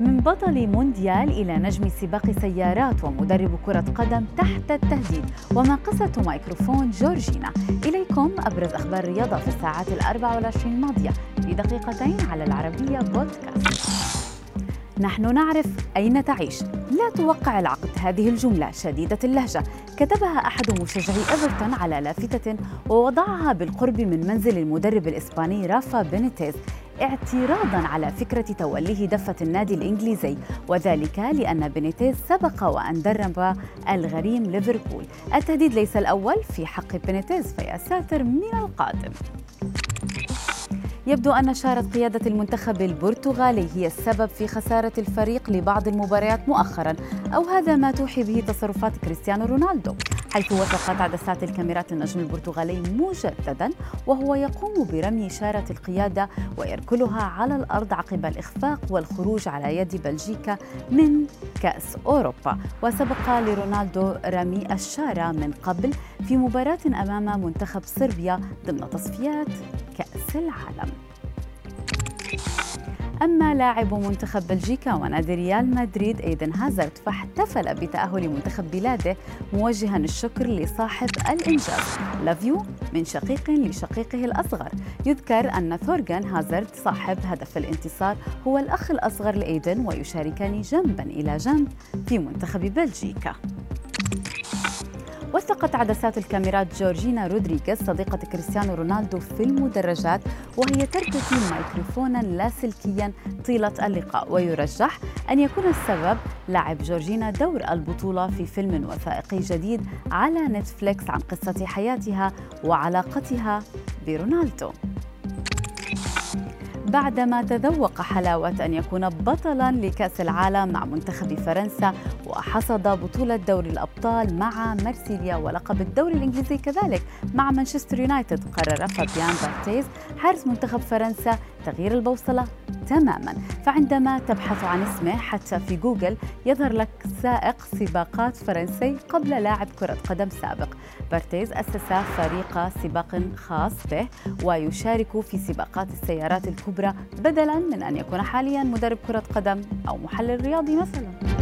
من بطل مونديال إلى نجم سباق سيارات ومدرب كرة قدم تحت التهديد. وما قصة ميكروفون جورجينا. إليكم أبرز أخبار الرياضة في الساعات الأربع والعشرين الماضية. في دقيقتين على العربية بودكاست. نحن نعرف أين تعيش. لا توقع العقد. هذه الجملة شديدة اللهجة. كتبها أحد مشجعي إيفرتون على لافتة ووضعها بالقرب من منزل المدرب الإسباني رافا بينيتيز اعتراضا على فكرة توليه دفة النادي الإنجليزي. وذلك لأن بينيتيز سبق وأن درب الغريم ليفربول. التهديد ليس الأول في حق بينيتيز فيا ساتر من القادم. يبدو أن شارة قيادة المنتخب البرتغالي هي السبب في خسارة الفريق لبعض المباريات مؤخرا أو هذا ما توحي به تصرفات كريستيانو رونالدو حيث وثقت عدسات الكاميرات النجم البرتغالي مجددا وهو يقوم برمي شارة القيادة ويركلها على الأرض عقب الإخفاق والخروج على يد بلجيكا من كأس أوروبا. وسبق لرونالدو رمي الشارة من قبل في مباراة أمام منتخب صربيا ضمن تصفيات كأس العالم. أما لاعب منتخب بلجيكا ونادي ريال مدريد إيدن هازارد فاحتفل بتأهل منتخب بلاده موجها الشكر لصاحب الإنجاز لافيو من شقيق لشقيقه الأصغر. يذكر أن ثورغان هازارد صاحب هدف الانتصار هو الأخ الأصغر لإيدن ويشاركان جنبا إلى جنب في منتخب بلجيكا. وثقت عدسات الكاميرات جورجينا رودريغيز صديقة كريستيانو رونالدو في المدرجات وهي ترتدي ميكروفونا لاسلكيا طيلة اللقاء ويرجح أن يكون السبب لعب جورجينا دور البطولة في فيلم وثائقي جديد على نتفليكس عن قصة حياتها وعلاقتها برونالدو. بعدما تذوق حلاوة أن يكون بطلا لكأس العالم مع منتخب فرنسا وحصد بطولة دوري الأبطال مع مرسيليا. ولقب الدوري الإنجليزي كذلك مع مانشستر يونايتد قرر فابيان بارتيز حارس منتخب فرنسا تغيير البوصلة تماما. فعندما تبحث عن اسمه حتى في جوجل يظهر لك سائق سباقات فرنسي قبل لاعب كرة قدم سابق. بارتيز أسس فريق سباق خاص به ويشارك في سباقات السيارات الكبرى بدلا من أن يكون حاليا مدرب كرة قدم أو محلل رياضي مثلا.